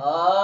Oh,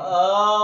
啊。